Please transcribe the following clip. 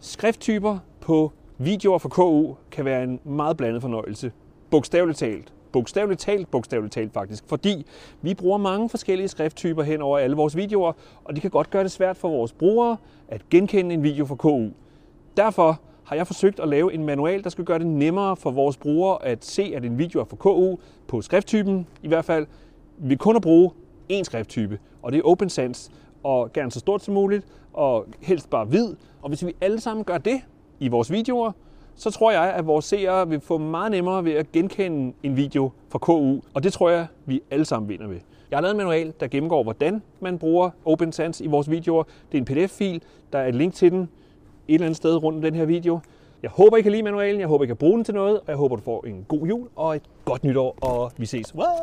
Skrifttyper på videoer fra KU kan være en meget blandet fornøjelse. Bogstaveligt talt. Bogstaveligt talt, bogstaveligt talt faktisk. Fordi vi bruger mange forskellige skrifttyper hen over alle vores videoer, og det kan godt gøre det svært for vores brugere at genkende en video fra KU. Derfor har jeg forsøgt at lave en manual, der skal gøre det nemmere for vores brugere at se, at en video er fra KU på skrifttypen i hvert fald. Vi kun at bruge én skrifttype, og det er Open Sans, og gerne så stort som muligt, og helst bare hvid. Og hvis vi alle sammen gør det i vores videoer, så tror jeg, at vores seere vil få meget nemmere ved at genkende en video fra KU, og det tror jeg, vi alle sammen vinder ved. Jeg har lavet en manual, der gennemgår, hvordan man bruger Open Sans i vores videoer. Det er en pdf-fil, der er et link til den et eller andet sted rundt om den her video. Jeg håber, I kan lide manualen, jeg håber, I kan bruge den til noget, og jeg håber, du får en god jul og et godt nytår, og vi ses. Wow!